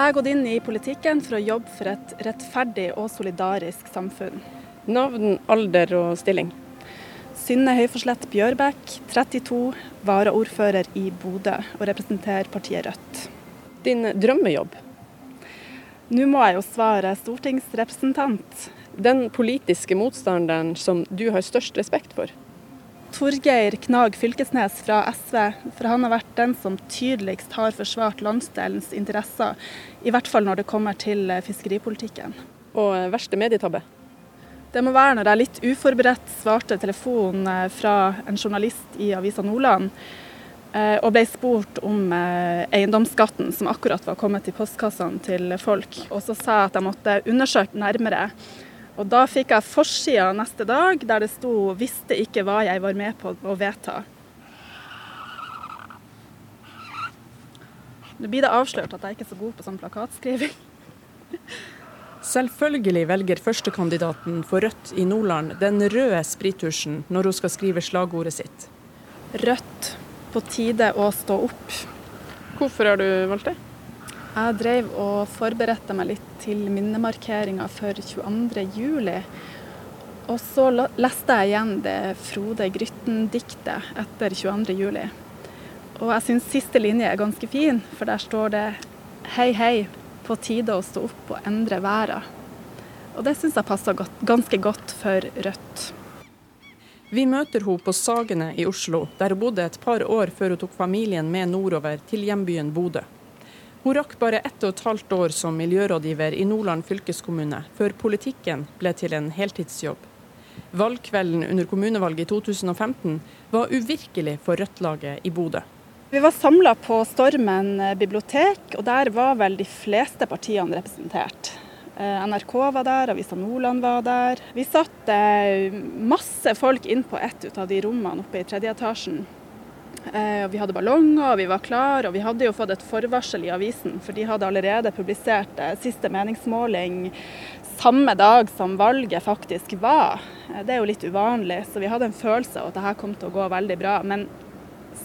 Jeg har gått inn i politikken for å jobbe for et rettferdig og solidarisk samfunn. Navn, alder og stilling? Synne Høyforslett Bjørbekk, 32, varaordfører i Bodø og representerer partiet Rødt. Din drømmejobb? Nå må jeg jo svare stortingsrepresentant. Den politiske motstanderen som du har størst respekt for? Torgeir Knag Fylkesnes fra SV, for han har vært den som tydeligst har forsvart landsdelens interesser, i hvert fall når det kommer til eh, fiskeripolitikken. Og eh, verste medietabbe? Det må være når jeg litt uforberedt svarte telefon eh, fra en journalist i Avisa Nordland, og ble spurt om eiendomsskatten som akkurat var kommet i postkassene til folk. Og så sa jeg at jeg måtte undersøke nærmere og da fikk jeg forsida neste dag der det sto 'visste ikke hva jeg var med på å vedta'. Nå blir det avslørt at jeg ikke er så god på sånn plakatskriving. Selvfølgelig velger førstekandidaten for Rødt i Nordland den røde sprittusjen når hun skal skrive slagordet sitt. Rødt på tide å stå opp. Hvorfor har du valgt det? Jeg drev og forberedte meg litt til minnemarkeringa for 22.07. Og så leste jeg igjen det Frode Grytten-diktet etter 22.07. Og jeg syns siste linje er ganske fin, for der står det Hei, hei, på tide å stå opp og endre verda. Og det syns jeg passer godt, ganske godt for Rødt. Vi møter henne på Sagene i Oslo, der hun bodde et par år før hun tok familien med nordover til hjembyen Bodø. Hun rakk bare ett og et halvt år som miljørådgiver i Nordland fylkeskommune, før politikken ble til en heltidsjobb. Valgkvelden under kommunevalget i 2015 var uvirkelig for Rødt-laget i Bodø. Vi var samla på Stormen bibliotek, og der var vel de fleste partiene representert. Eh, NRK var der, Avisa Nordland var der. Vi satt eh, masse folk inn på ett av de rommene oppe i tredje etasjen. Eh, vi hadde ballonger, vi var klar, og vi hadde jo fått et forvarsel i avisen, for de hadde allerede publisert eh, siste meningsmåling samme dag som valget faktisk var. Eh, det er jo litt uvanlig, så vi hadde en følelse av at dette kom til å gå veldig bra. Men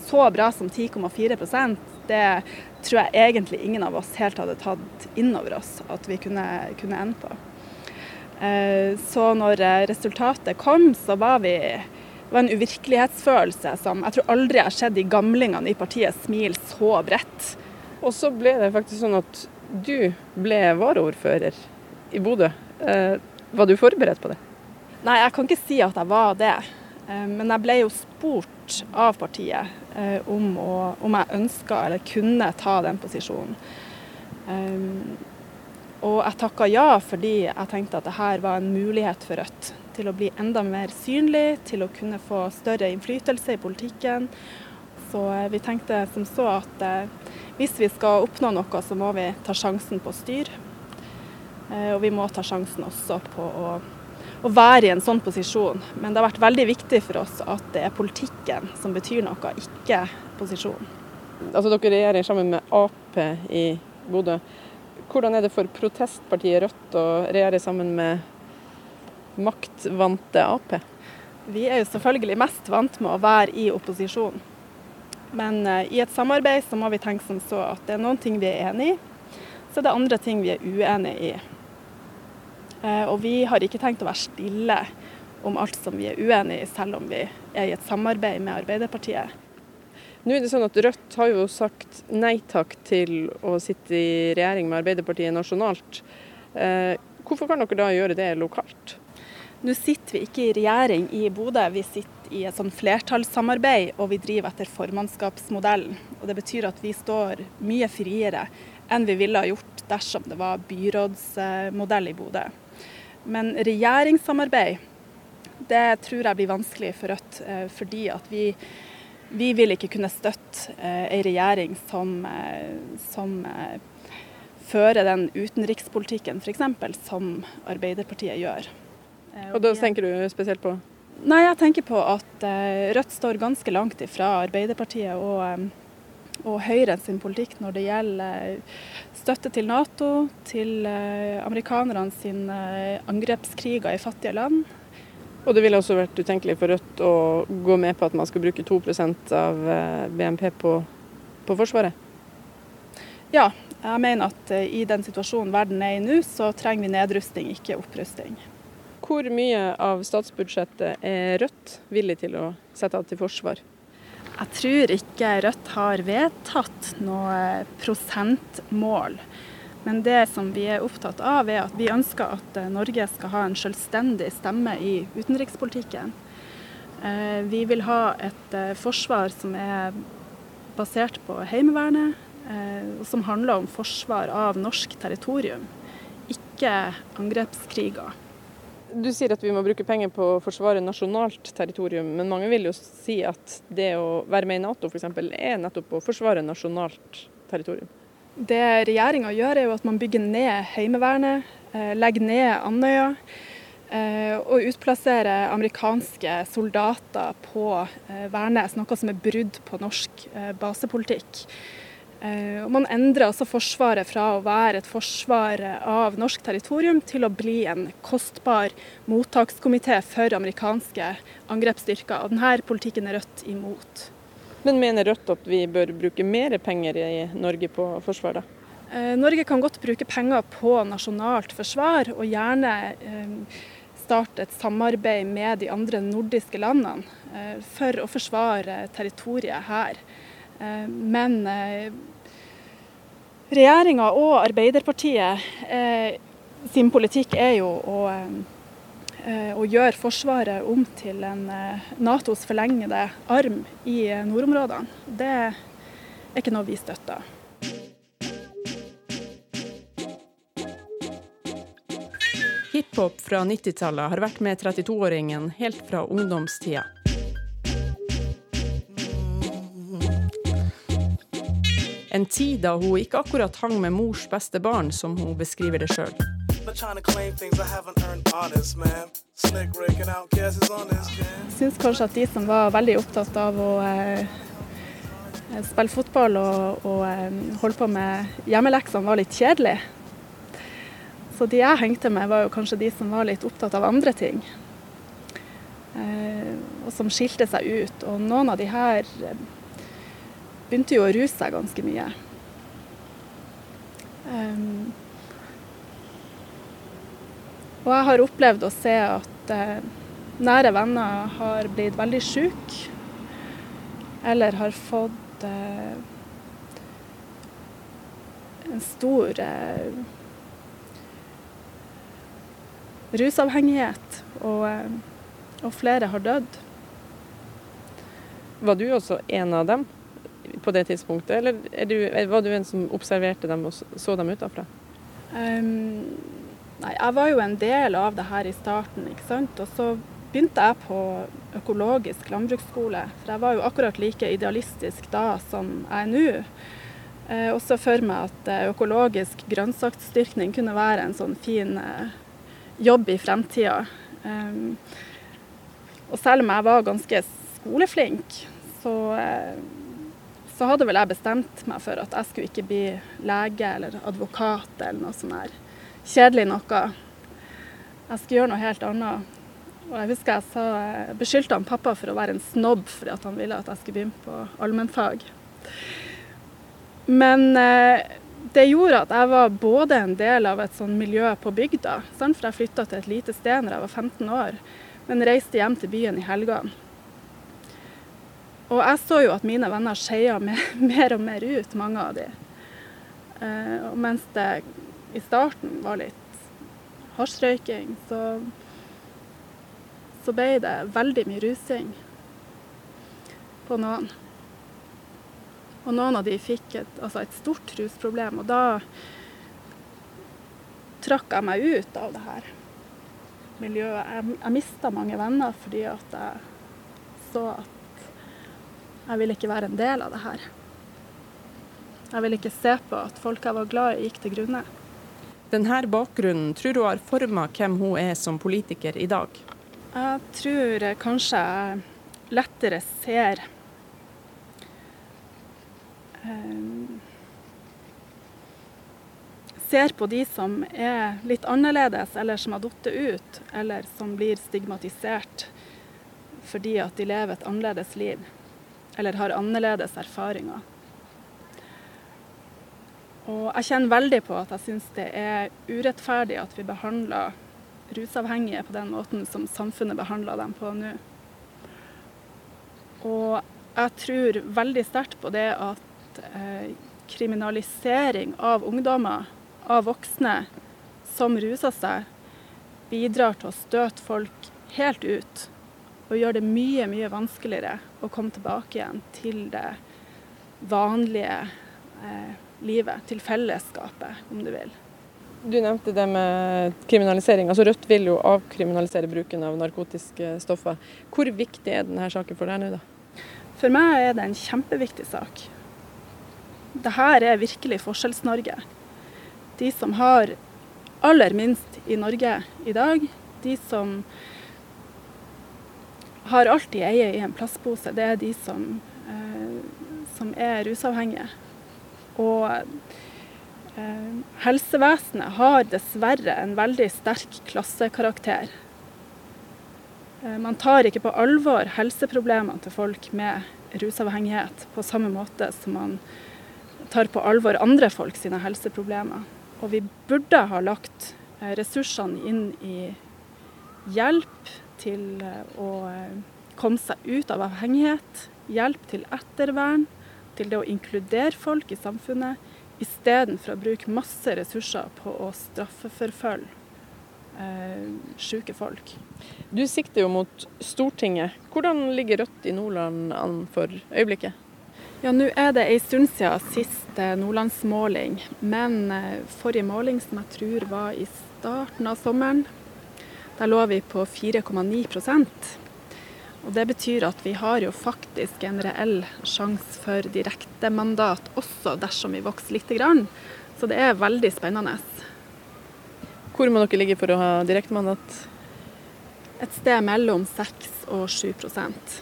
så bra som 10,4% det tror jeg egentlig ingen av oss helt hadde tatt inn over oss at vi kunne, kunne ende på. Så når resultatet kom, så var vi det var en uvirkelighetsfølelse som jeg tror aldri har skjedd i gamlingene i partiet smil så bredt. Og så ble det faktisk sånn at du ble varaordfører i Bodø. Eh, var du forberedt på det? Nei, jeg kan ikke si at jeg var det. Eh, men jeg ble jo spurt av partiet eh, om, å, om jeg ønska eller kunne ta den posisjonen. Og jeg takka ja fordi jeg tenkte at dette var en mulighet for Rødt til å bli enda mer synlig, til å kunne få større innflytelse i politikken. Så eh, vi tenkte som så at eh, hvis vi skal oppnå noe, så må vi ta sjansen på å styre. Eh, og vi må ta sjansen også på å, å være i en sånn posisjon. Men det har vært veldig viktig for oss at det er politikken som betyr noe, ikke posisjonen. Altså Dere regjerer sammen med Ap i Bodø. Hvordan er det for protestpartiet Rødt å regjere sammen med maktvante Ap? Vi er jo selvfølgelig mest vant med å være i opposisjon. Men uh, i et samarbeid så må vi tenke som så at det er noen ting vi er enig i, så er det andre ting vi er uenig i. Uh, og vi har ikke tenkt å være stille om alt som vi er uenig i, selv om vi er i et samarbeid med Arbeiderpartiet. Nå er det sånn at Rødt har jo sagt nei takk til å sitte i regjering med Arbeiderpartiet nasjonalt. Uh, hvorfor kan dere da gjøre det lokalt? Nå sitter vi ikke i regjering i Bodø, vi sitter i et sånn flertallssamarbeid og vi driver etter formannskapsmodellen. Og Det betyr at vi står mye friere enn vi ville ha gjort dersom det var byrådsmodell i Bodø. Men regjeringssamarbeid, det tror jeg blir vanskelig for Rødt, eh, fordi at vi, vi vil ikke kunne støtte ei eh, regjering som, eh, som fører den utenrikspolitikken f.eks. som Arbeiderpartiet gjør. Eh, og da tenker du spesielt på? Nei, jeg tenker på at eh, Rødt står ganske langt ifra Arbeiderpartiet og, eh, og Høyre sin politikk når det gjelder støtte til Nato, til amerikanerne sine angrepskriger i fattige land. Og det ville også vært utenkelig for Rødt å gå med på at man skal bruke 2% av BNP på, på Forsvaret? Ja, jeg mener at i den situasjonen verden er i nå, så trenger vi nedrustning, ikke opprusting. Hvor mye av statsbudsjettet er Rødt villig til å sette av til forsvar? Jeg tror ikke Rødt har vedtatt noe prosentmål. Men det som vi er opptatt av, er at vi ønsker at eh, Norge skal ha en selvstendig stemme i utenrikspolitikken. Eh, vi vil ha et forsvar som er basert på Heimevernet, og som handler om forsvar av norsk territorium, ikke angrepskriger. Du sier at vi må bruke penger på å forsvare nasjonalt territorium, men mange vil jo si at det å være med i Nato f.eks. er nettopp å forsvare nasjonalt territorium. Det regjeringa gjør er jo at man bygger ned Heimevernet, eh, legger ned Andøya eh, og utplasserer amerikanske soldater på eh, Værnes, noe som er brudd på norsk basepolitikk. Eh, og man endrer altså Forsvaret fra å være et forsvar av norsk territorium til å bli en kostbar mottakskomité for amerikanske angrepsstyrker. Og denne politikken er Rødt imot. Men mener Rødt at vi bør bruke mer penger i Norge på forsvar, da? Eh, Norge kan godt bruke penger på nasjonalt forsvar, og gjerne eh, starte et samarbeid med de andre nordiske landene for å forsvare territoriet her. Men Regjeringa og Arbeiderpartiet eh, sin politikk er jo å, eh, å, gjøre Forsvaret om til en eh, Natos forlengede arm i nordområdene. Det er ikke noe vi støtter. Hiphop fra 90-tallet har vært med 32-åringen helt fra ungdomstida. En tid da hun ikke akkurat hang med mors beste barn, som hun beskriver det sjøl. Syns kanskje at de som var veldig opptatt av å eh, spille fotball og, og eh, holde på med hjemmeleksene, var litt kjedelig. Så de jeg hengte med, var jo kanskje de som var litt opptatt av andre ting. Eh, og som skilte seg ut. Og noen av de her begynte jo å ruse seg ganske mye. Um, og jeg har opplevd å se at eh, nære venner har blitt veldig syke. Eller har fått eh, en stor eh, rusavhengighet. Og, og flere har dødd. Var du også en av dem? På det tidspunktet, eller du, var du en som observerte dem og så dem utenfra? Um, nei, jeg var jo en del av det her i starten, ikke sant. Og så begynte jeg på økologisk landbruksskole, for jeg var jo akkurat like idealistisk da som jeg er nå. Eh, og så for meg at eh, økologisk grønnsaksdyrkning kunne være en sånn fin eh, jobb i fremtida. Um, og selv om jeg var ganske skoleflink, så eh, så hadde vel jeg bestemt meg for at jeg skulle ikke bli lege eller advokat eller noe sånn her kjedelig noe. Jeg skulle gjøre noe helt annet. Og jeg husker jeg sa, beskyldte han pappa for å være en snobb fordi han ville at jeg skulle begynne på allmennfag. Men eh, det gjorde at jeg var både en del av et sånn miljø på bygda, for jeg flytta til et lite sted når jeg var 15 år, men reiste hjem til byen i helgene. Og jeg så jo at mine venner skeia mer og mer ut, mange av de. Eh, og mens det i starten var litt hasjrøyking, så, så ble det veldig mye rusing på noen. Og noen av de fikk et, altså et stort rusproblem, og da trakk jeg meg ut av det her miljøet. Jeg, jeg mista mange venner fordi at jeg så at jeg vil ikke være en del av det her. Jeg vil ikke se på at folk jeg var glad i, gikk til grunne. Denne bakgrunnen tror hun har forma hvem hun er som politiker i dag. Jeg tror kanskje jeg lettere ser um, Ser på de som er litt annerledes, eller som har falt ut, eller som blir stigmatisert fordi at de lever et annerledes liv eller har annerledes erfaringer. Og jeg kjenner veldig på at jeg syns det er urettferdig at vi behandler rusavhengige på den måten som samfunnet behandler dem på nå. Og jeg tror veldig sterkt på det at eh, kriminalisering av ungdommer, av voksne som ruser seg, bidrar til å støte folk helt ut. Og gjør det mye, mye vanskeligere å komme tilbake igjen til det vanlige eh, livet. Til fellesskapet, om du vil. Du nevnte det med kriminalisering. Altså Rødt vil jo avkriminalisere bruken av narkotiske stoffer. Hvor viktig er denne saken for deg nå, da? For meg er det en kjempeviktig sak. Dette er virkelig Forskjells-Norge. De som har aller minst i Norge i dag, de som har alt i eie i en plastpose, det er de som, eh, som er rusavhengige. Og eh, helsevesenet har dessverre en veldig sterk klassekarakter. Eh, man tar ikke på alvor helseproblemene til folk med rusavhengighet på samme måte som man tar på alvor andre folk sine helseproblemer. Og vi burde ha lagt eh, ressursene inn i hjelp til eh, å eh, komme seg ut av avhengighet, hjelp til ettervern, til det å inkludere folk i samfunnet, istedenfor å bruke masse ressurser på å straffeforfølge eh, syke folk. Du sikter jo mot Stortinget. Hvordan ligger Rødt i Nordland an for øyeblikket? Ja, Nå er det en stund siden siste nordlandsmåling, men eh, forrige måling, som jeg tror var i starten av sommeren, der lå vi på 4,9% og Det betyr at vi har jo faktisk en reell sjanse for direktemandat også dersom vi vokser lite grann. Så det er veldig spennende. Hvor må dere ligge for å ha direktemandat? Et sted mellom 6 og 7%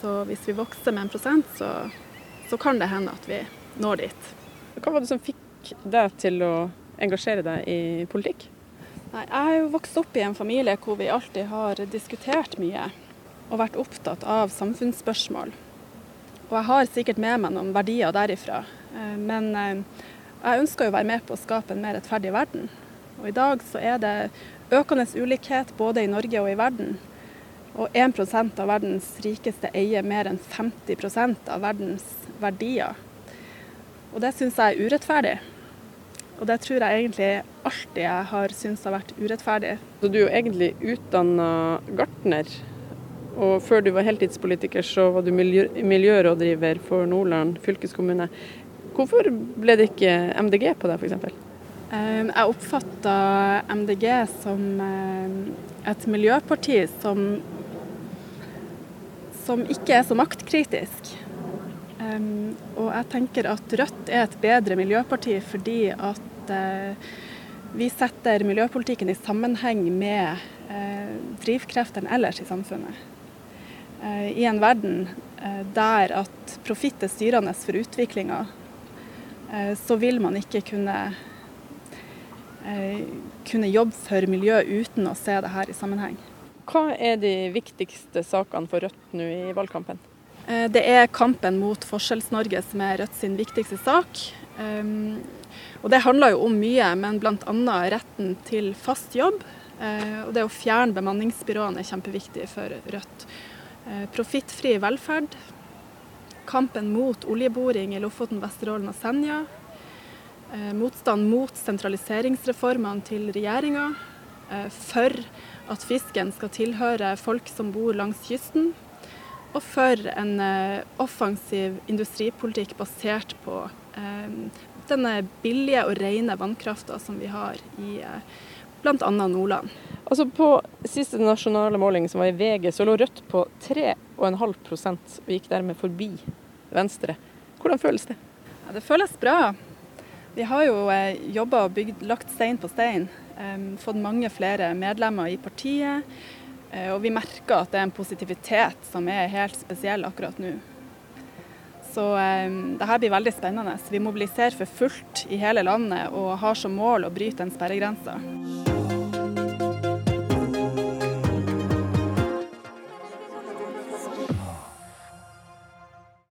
Så hvis vi vokser med en prosent, så så kan det hende at vi når dit. Hva var det som fikk deg til å engasjere deg i politikk? Nei, jeg har jo vokst opp i en familie hvor vi alltid har diskutert mye og vært opptatt av samfunnsspørsmål. Og jeg har sikkert med meg noen verdier derifra. Eh, men eh, jeg ønsker jo å være med på å skape en mer rettferdig verden. Og i dag så er det økende ulikhet både i Norge og i verden. Og 1% av verdens rikeste eier mer enn 50% av verdens verdier. Og det syns jeg er urettferdig. Og det tror jeg egentlig alltid jeg har syntes har vært urettferdig. Så du er jo egentlig utdanna gartner, og før du var heltidspolitiker så var du miljø miljørådgiver for Nordland fylkeskommune. Hvorfor ble det ikke MDG på deg, f.eks.? Eh, jeg oppfatta MDG som eh, et miljøparti som som ikke er så maktkritisk. Um, og jeg tenker at Rødt er et bedre miljøparti fordi at uh, vi setter miljøpolitikken i sammenheng med uh, drivkreftene ellers i samfunnet. Uh, I en verden der at profitt er styrende for utviklinga, så vil man ikke kunne, kunne jobbe for miljø uten å se det her i sammenheng. Hva er de viktigste sakene for Rødt nå i valgkampen? Eh, det er kampen mot Forskjells-Norge som er Rødt sin viktigste sak. Ehm, og Det handler jo om mye, men bl.a. retten til fast jobb. Eh, og det å fjerne bemanningsbyråene er kjempeviktig for Rødt. Eh, profittfri velferd. Kampen mot oljeboring i Lofoten, Vesterålen og Senja. Motstand mot sentraliseringsreformene til regjeringa. For at fisken skal tilhøre folk som bor langs kysten, og for en eh, offensiv industripolitikk basert på eh, denne billige og rene vannkrafta som vi har i eh, bl.a. Nordland. Altså På siste nasjonale måling, som var i VG, så lå Rødt på 3,5% og gikk dermed forbi Venstre. Hvordan føles det? Ja, det føles bra. Vi har jo jobba og bygd, lagt stein på stein fått mange flere medlemmer i partiet. Eh, og vi merker at det er en positivitet som er helt spesiell akkurat nå. Så eh, det her blir veldig spennende. Vi mobiliserer for fullt i hele landet og har som mål å bryte den sperregrensa.